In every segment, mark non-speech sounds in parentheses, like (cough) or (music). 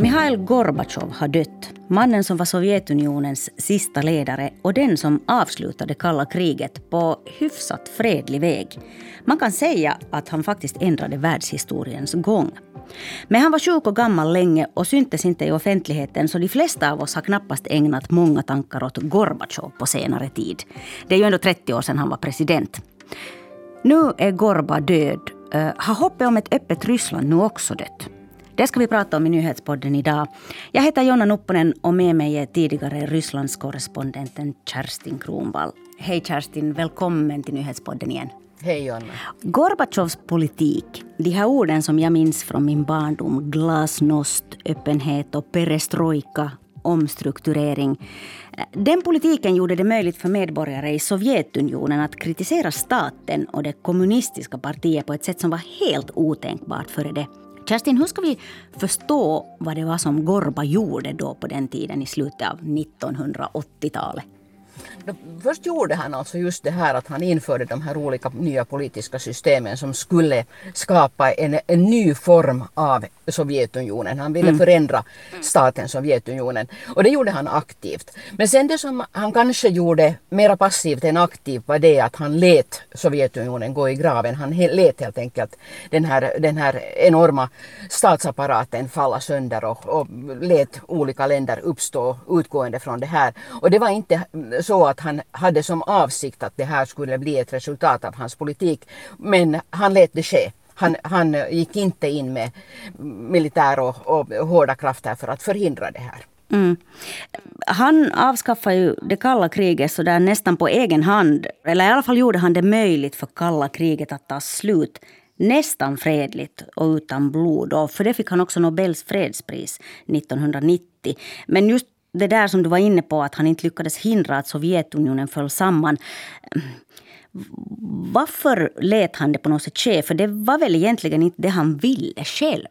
Mikhail Gorbatjov har dött. Mannen som var Sovjetunionens sista ledare och den som avslutade kalla kriget på hyfsat fredlig väg. Man kan säga att han faktiskt ändrade världshistoriens gång. Men han var sjuk och gammal länge och syntes inte i offentligheten så de flesta av oss har knappast ägnat många tankar åt Gorbatjov på senare tid. Det är ju ändå 30 år sedan han var president. Nu är Gorba död. Eh, har hoppet om ett öppet Ryssland nu också dött? Det ska vi prata om i nyhetspodden idag. Jag heter Jonna Nupponen och med mig är tidigare Rysslandskorrespondenten Kerstin Kronvall. Hej Kerstin, välkommen till nyhetspodden igen. Hej Jonna. Gorbatjovs politik, de här orden som jag minns från min barndom, glasnost, öppenhet och perestrojka, omstrukturering. Den politiken gjorde det möjligt för medborgare i Sovjetunionen att kritisera staten och det kommunistiska partiet på ett sätt som var helt otänkbart före det. Kerstin, hur ska vi förstå vad det var som Gorba gjorde då på den tiden i slutet av 1980-talet? Först gjorde han alltså just det här att han införde de här olika nya politiska systemen som skulle skapa en, en ny form av Sovjetunionen. Han ville mm. förändra staten Sovjetunionen och det gjorde han aktivt. Men sen det som han kanske gjorde mera passivt än aktivt var det att han lät Sovjetunionen gå i graven. Han lät helt enkelt den här, den här enorma statsapparaten falla sönder och, och lät olika länder uppstå utgående från det här. Och det var inte så att han hade som avsikt att det här skulle bli ett resultat av hans politik. Men han lät det ske. Han, han gick inte in med militär och, och hårda krafter för att förhindra det här. Mm. Han avskaffade ju det kalla kriget så där nästan på egen hand. Eller i alla fall gjorde han det möjligt för kalla kriget att ta slut nästan fredligt och utan blod. Och för det fick han också Nobels fredspris 1990. Men just det där som du var inne på, att han inte lyckades hindra att Sovjetunionen föll samman. Varför lät han det på något sätt ske? För det var väl egentligen inte det han ville själv?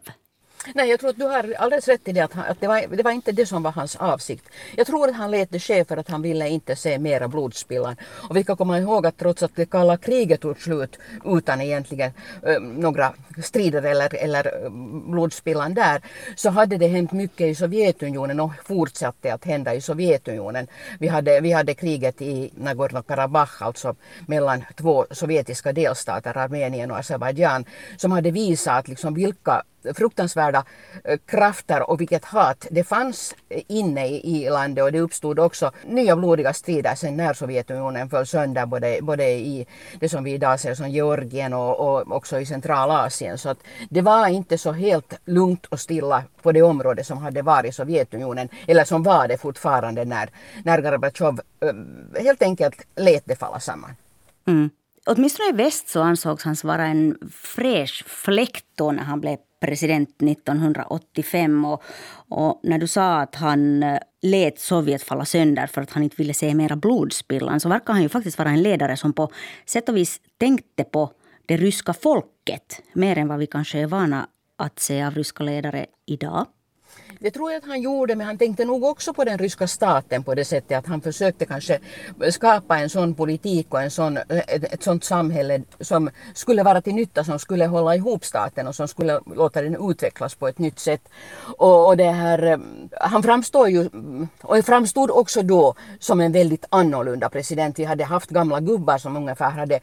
Nej, jag tror att du har alldeles rätt i det att, han, att det, var, det var inte det som var hans avsikt. Jag tror att han lät det ske för att han ville inte se mera blodspillan. Och vi ska komma ihåg att trots att det kalla kriget tog slut utan egentligen äh, några strider eller, eller äh, blodspillan där, så hade det hänt mycket i Sovjetunionen och fortsatte att hända i Sovjetunionen. Vi hade, vi hade kriget i Nagorno-Karabach, alltså mellan två sovjetiska delstater, Armenien och Azerbajdzjan, som hade visat liksom vilka fruktansvärda hårda eh, krafter och vilket hat det fanns eh, inne i landet och det uppstod också nya blodiga strider sen när Sovjetunionen föll sönder både, både i det som vi idag ser som Georgien och, och också i Centralasien. Så att det var inte så helt lugnt och stilla på det område som hade varit Sovjetunionen eller som var det fortfarande när, när Gorbatjov eh, helt enkelt lät det falla samman. Mm. Åtminstone i väst så ansågs han vara en fräsch fläkt då när han blev president 1985. Och, och, när du sa att han eh, lät Sovjet falla sönder för att han inte ville se mera blodspillan så verkar han ju faktiskt vara en ledare som på sätt och vis tänkte på det ryska folket mer än vad vi kanske är vana att se av ryska ledare idag. Det tror jag att han gjorde, men han tänkte nog också på den ryska staten på det sättet att han försökte kanske skapa en sån politik och en sån, eh, ett, sånt samhälle som skulle vara till nytta, som skulle hålla ihop staten och som skulle låta den utvecklas på ett nytt sätt. Och, och det här, eh, han framstår ju, mm, och framstod också då som en väldigt annorlunda president. Vi hade haft gamla gubbar som ungefär hade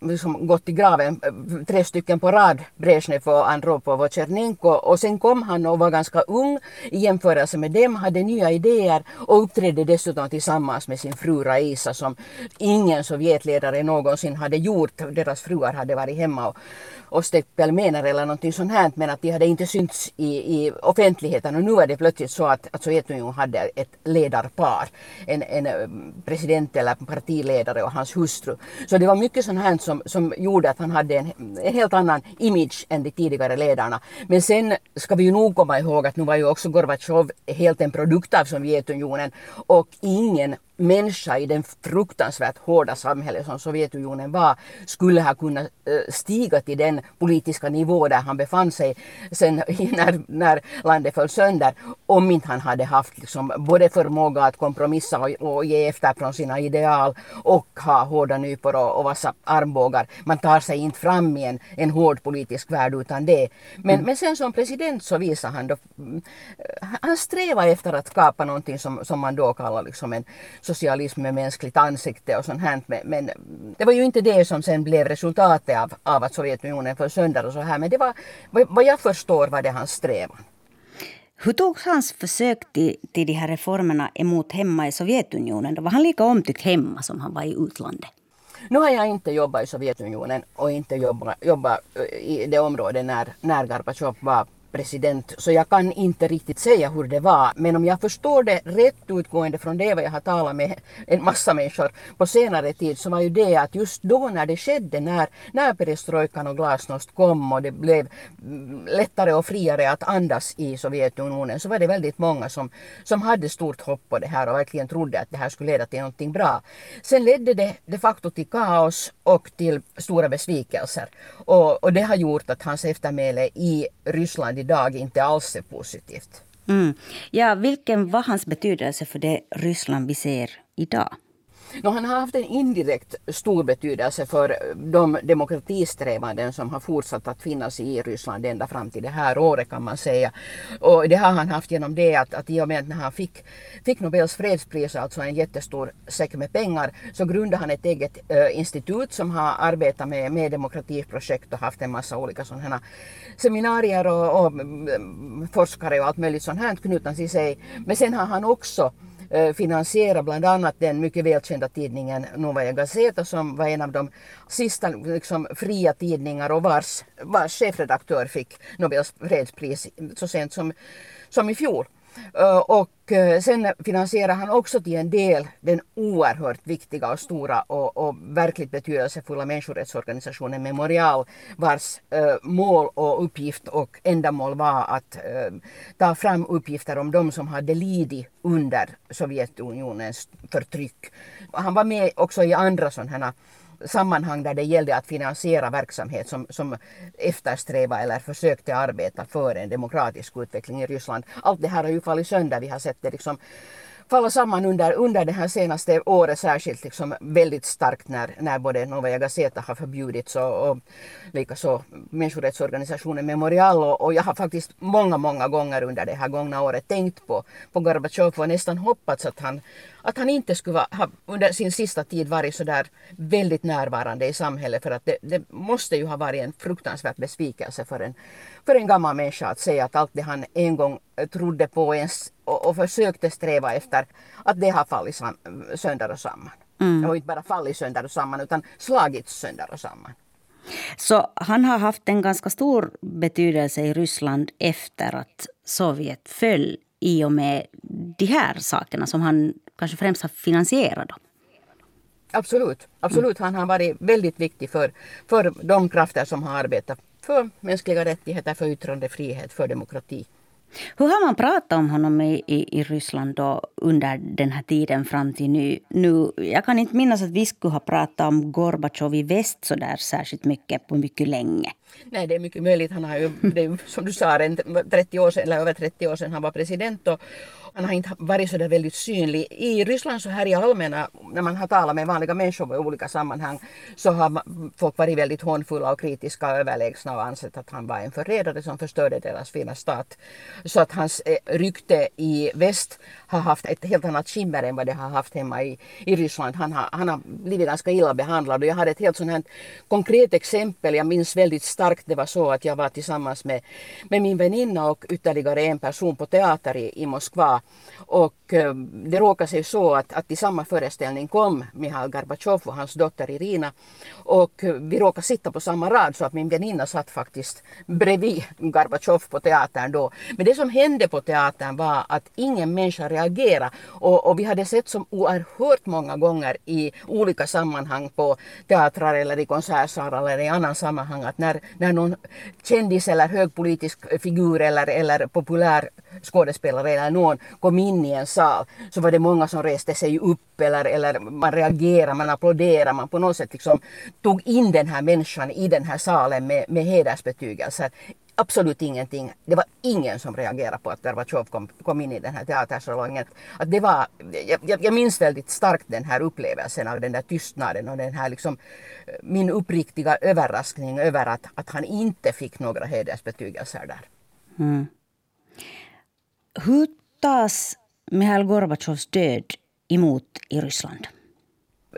liksom gått i graven, eh, tre stycken på rad, Brezhnev och Andropov och Tjernenko. Och sen kom han och var ganska ung i jämförelse med dem, hade nya idéer och uppträdde dessutom tillsammans med sin fru Raisa som ingen Sovjetledare någonsin hade gjort. Deras fruar hade varit hemma och, och stekt pelmener eller någonting sånt här men att de hade inte synts i, i offentligheten och nu är det plötsligt så att, att Sovjetunionen hade ett ledarpar. En, en eh, president eller partiledare och hans hustru. Så det var mycket sånt här som, som gjorde att han hade en, en helt annan image än de tidigare ledarna. Men sen ska vi ju nog komma ihåg att nu var ju också Gorbatjov helt en produkt av Sovjetunionen. Och ingen människa i den fruktansvärt hårda samhälle som Sovjetunionen var skulle ha kunnat eh, stiga till den politiska nivå där han befann sig sen (laughs) när, när landet föll sönder om inte han hade haft liksom både förmåga att kompromissa och, och ge efter från sina ideal och ha hårda nypor och, och vassa armbågar. Man tar sig inte fram i en, en hård politisk värld utan det. Men, mm. men sen som president så visar han då, mm, han strävar efter att skapa någonting som, som man då kallar liksom en socialism med mänskligt ansikte och sånt här. Men, det var ju inte det som sen blev resultatet av, av att Sovjetunionen föll sönder och så här. Men det var, vad jag förstår var det hans strävan. Hur togs hans försök till, till de här reformerna emot hemma i Sovjetunionen? Då var han lika omtyckt hemma som han var i utlandet? Nu har jag inte jobbat i Sovjetunionen och inte jobbat, jobbat i det område när, när Gorbatjov var president så jag kan inte riktigt säga hur det var. Men om jag förstår det rätt utgående från det vad jag har talat med en massa människor på senare tid så var ju det att just då när det skedde, när, när perestrojkan och glasnost kom och det blev lättare och friare att andas i Sovjetunionen så var det väldigt många som, som hade stort hopp på det här och verkligen trodde att det här skulle leda till någonting bra. Sen ledde det de facto till kaos och till stora besvikelser. Och, och det har gjort att hans eftermäle i Ryssland idag inte alls är positivt. Mm. Ja, vilken var hans betydelse för det Ryssland vi ser idag? No, han har haft en indirekt stor betydelse för de demokratisträvanden som har fortsatt att finnas i Ryssland ända fram till det här året kan man säga. Och det har han haft genom det att, att i och med att när han fick, fick Nobels fredspris, alltså en jättestor säck med pengar, så grundade han ett eget äh, institut som har arbetat med, med demokratiprojekt och haft en massa olika sådana seminarier och, och mm, forskare och allt möjligt sånt här knutna till sig. Men sen har han också Eh, finansiera bland annat den mycket välkända tidningen Novaja Gazeta som var en av de sista liksom, fria tidningar och vars, vars chefredaktör fick Nobels fredspris så sent som, som i fjol. Eh, och eh, sen finansierar han också till en del den oerhört viktiga och stora och, och verkligt betydelsefulla människorättsorganisationen Memorial vars eh, mål och uppgift och ändamål var att ta fram uppgifter om de som hade lidit under Sovjetunionens förtryck. Han var med också i andra sådana sammanhang där det gällde att finansiera verksamhet som, som eftersträvade eller försökte arbeta för en demokratisk utveckling i Ryssland. Allt det här har ju fallit sönder. Vi har sett det liksom falla samman under, under det här senaste året särskilt liksom väldigt starkt när, när både Novaja Gazeta har förbjudits och, och likaså människorättsorganisationen Memorial. Och, och jag har faktiskt många, många gånger under det här gångna året tänkt på, på Gorbatjov och nästan hoppats att han, att han inte skulle ha under sin sista tid varit så där väldigt närvarande i samhället. För att det, det måste ju ha varit en fruktansvärd besvikelse för en, för en gammal människa att säga att allt det han en gång trodde på ens och, och försökte sträva efter att det har fallit sönder och samman. Mm. Och inte bara fallit sönder och samman utan slagits sönder och samman. Så han har haft en ganska stor betydelse i Ryssland efter att Sovjet föll i och med de här sakerna som han kanske främst har finansierat. Då. Absolut, absolut. Han har varit väldigt viktig för, för de krafter som har arbetat för mänskliga rättigheter, för yttrandefrihet, för demokrati. Hur har man pratat om honom i, i, i Ryssland då under den här tiden fram till nu? nu? Jag kan inte minnas att vi skulle ha pratat om Gorbatjov i väst så där särskilt mycket på mycket länge. Nej, det är mycket möjligt. Han har ju, det, som du sa, 30 år sedan, eller över 30 år sedan han var president. Och, han har inte varit så där väldigt synlig. I Ryssland så här i allmänna, när man har talat med vanliga människor i olika sammanhang, så har folk varit väldigt hånfulla och kritiska och överlägsna och ansett att han var en förrädare som förstörde deras fina stat. Så att hans eh, rykte i väst har haft ett helt annat skimmer än vad det har haft hemma i, i Ryssland. Han har, han har blivit ganska illa behandlad och jag hade ett helt sånt här konkret exempel. Jag minns väldigt starkt, det var så att jag var tillsammans med, med min väninna och ytterligare en person på teater i, i Moskva och eh, det råkade sig så att, att i samma föreställning kom Mihail Gorbatjov och hans dotter Irina. Och eh, vi råkade sitta på samma rad så att min väninna satt faktiskt bredvid Gorbatjov på teatern då. Men det som hände på teatern var att ingen människa reagerade. Och, och vi hade sett som oerhört många gånger i olika sammanhang på teatrar eller i konsertsalar eller i annan sammanhang att när, när någon kändis eller högpolitisk figur eller, eller populär skådespelare eller någon kom in i en sal så var det många som reste sig upp eller, eller man reagerade, man applåderade, man på något sätt liksom tog in den här människan i den här salen med, med hedersbetygelser absolut ingenting. Det var ingen som reagerade på att Gorbatjov kom, kom in i den här teatersalongen. Att det var, jag, jag minns väldigt starkt den här upplevelsen av den där tystnaden och den här liksom, eh, min uppriktiga överraskning över att, att han inte fick några hedersbetygelser där. Mm. Hur tas Mihail Gorbatjovs död emot i Ryssland?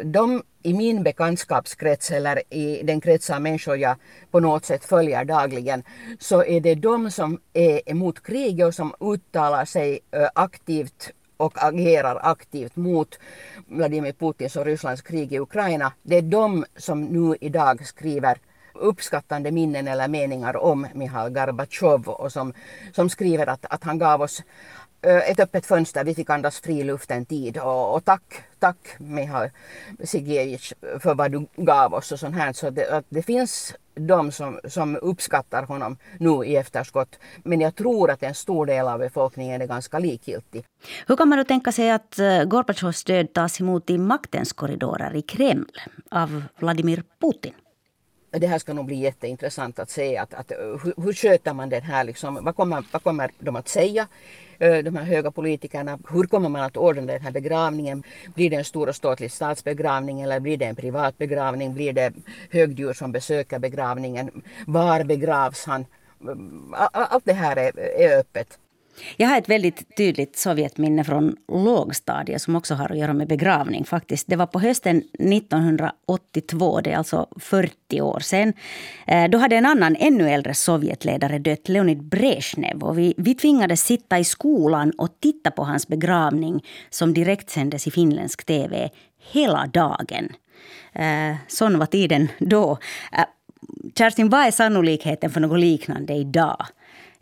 De i min bekantskapskrets eller i den krets av människor jag på något sätt följer dagligen så är det de som är emot kriget och som uttalar sig eh, aktivt och agerar aktivt mot Vladimir Putins och Rysslands krig i Ukraina. Det är de som nu idag skriver uppskattande minnen eller meningar om Mihail Gorbatjov och som, som skriver att, att han gav oss eh, ett öppet fönster, vi fick andas fri luft en tid och, och tack, tack Mihail Sigejic för vad du gav oss och sånt här. Så det, att det finns de som, som uppskattar honom nu i efterskott. Men jag tror att en stor del av befolkningen är ganska likgiltig. Hur kan man då tänka sig att eh, Gorbatjovs död tas emot i maktens korridorer i Kreml av Vladimir Putin? Det här ska nog bli jätteintressant att se. Att, att, eh, hur, hur sköter man den här, liksom, vad, kommer, vad kommer de att säga, eh, de här höga politikerna? Hur kommer man att ordna den här begravningen? Blir det en stor och ståtlig statsbegravning eller blir det en privat begravning? Blir det högdjur som besöker begravningen? Var begravs han? Mm, allt det här är, är öppet. Jag har ett väldigt tydligt Sovjetminne från lågstadiet som också har att göra med begravning. faktiskt. Det var på hösten 1982, det är alltså 40 år sedan. Eh, då hade en annan ännu äldre Sovjetledare dött, Leonid Brezhnev. Och vi, vi tvingades sitta i skolan och titta på hans begravning som direktsändes i finländsk tv hela dagen. Eh, sån var tiden då. Eh, Kerstin, vad är sannolikheten för något liknande idag?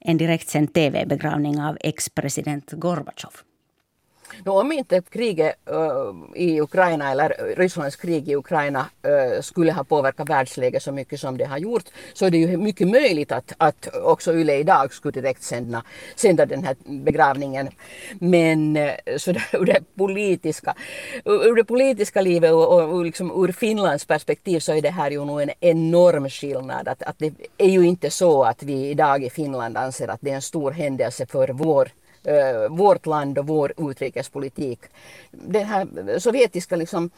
En direktsänd tv-begravning av ex-president Gorbatjov om inte kriget uh, i Ukraina eller Rysslands krig i Ukraina uh, skulle ha påverkat världsläget så mycket som det har gjort så är det ju mycket möjligt att, att också Yle idag skulle direkt sända, sända den här begravningen. Men uh, så där, (laughs) ur, det politiska, ur det politiska livet och, och, och liksom ur Finlands perspektiv så är det här ju nog en enorm skillnad. Att, att det är ju inte så att vi idag i Finland anser att det är en stor händelse för vår uh, vårt land och vår utrikespolitik. Den här sovjetiska liksom,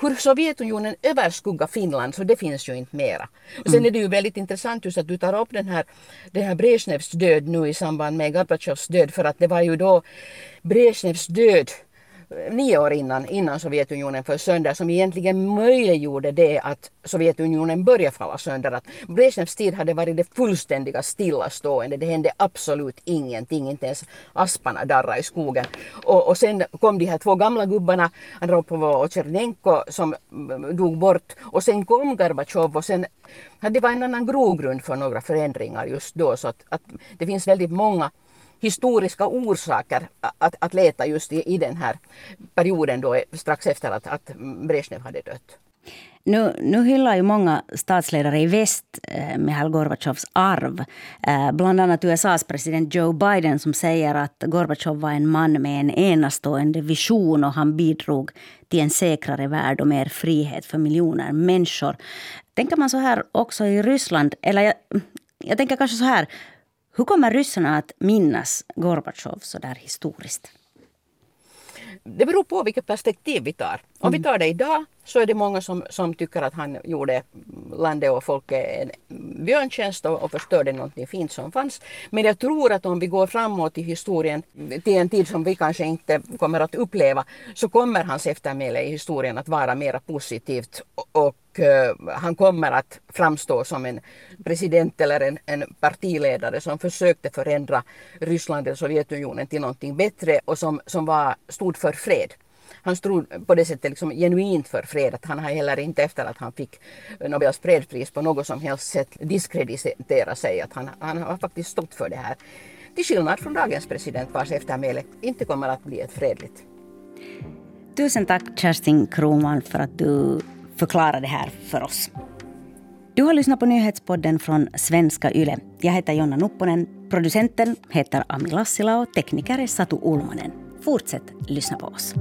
hur Sovjetunionen överskuggar Finland, så det finns ju inte mera. Och sen mm. är det ju väldigt intressant just att du tar upp den här, den här Brezhnevs död nu i samband med Gorbatjovs död, för att det var ju då Brezhnevs död nio år innan, innan Sovjetunionen föll sönder som egentligen möjliggjorde det att Sovjetunionen började falla sönder. Att Brezhnevs tid hade varit det fullständiga stillastående. Det hände absolut ingenting, inte ens asparna darrade i skogen. Och, och sen kom de här två gamla gubbarna, Andropov och Tjernenko, som dog bort. Och sen kom Gorbatjov och sen det var en annan grogrund för några förändringar just då. Så att, att det finns väldigt många historiska orsaker att, att leta just i, i den här perioden då strax efter att, att Brezhnev hade dött. Nu, nu hyllar ju många statsledare i väst eh, Mihail Gorbatjovs arv. Eh, bland annat USAs president Joe Biden som säger att Gorbatjov var en man med en enastående vision och han bidrog till en säkrare värld och mer frihet för miljoner människor. Tänker man så här också i Ryssland? Eller jag, jag tänker kanske så här. Hur kommer ryssarna att minnas Gorbatjov så där historiskt? Det beror på vilket perspektiv vi tar. Om vi mm. tar det idag så är det många som, som tycker att han gjorde landet och folket en björntjänst och, och förstörde någonting fint som fanns. Men jag tror att om vi går framåt i historien till en tid som vi kanske inte kommer att uppleva så kommer hans eftermäle i historien att vara mera positivt och, och han kommer att framstå som en president eller en, en partiledare som försökte förändra Ryssland eller Sovjetunionen till någonting bättre och som, som var, stod för fred han stod på det sättet liksom genuint för fred. Att han har heller inte efter att han fick Nobels fredspris på något som helst sätt diskrediterat sig. Att han, han har faktiskt stått för det här. Till skillnad från dagens president vars eftermäle inte kommer att bli ett fredligt. Tusen tack Kerstin Kroman för att du förklarade det här för oss. Du har lyssnat på nyhetspodden från Svenska Yle. Jag heter Jonna Nupponen. Producenten heter Ami Lassila och tekniker är Satu Ulmanen. Fortsätt lyssna på oss.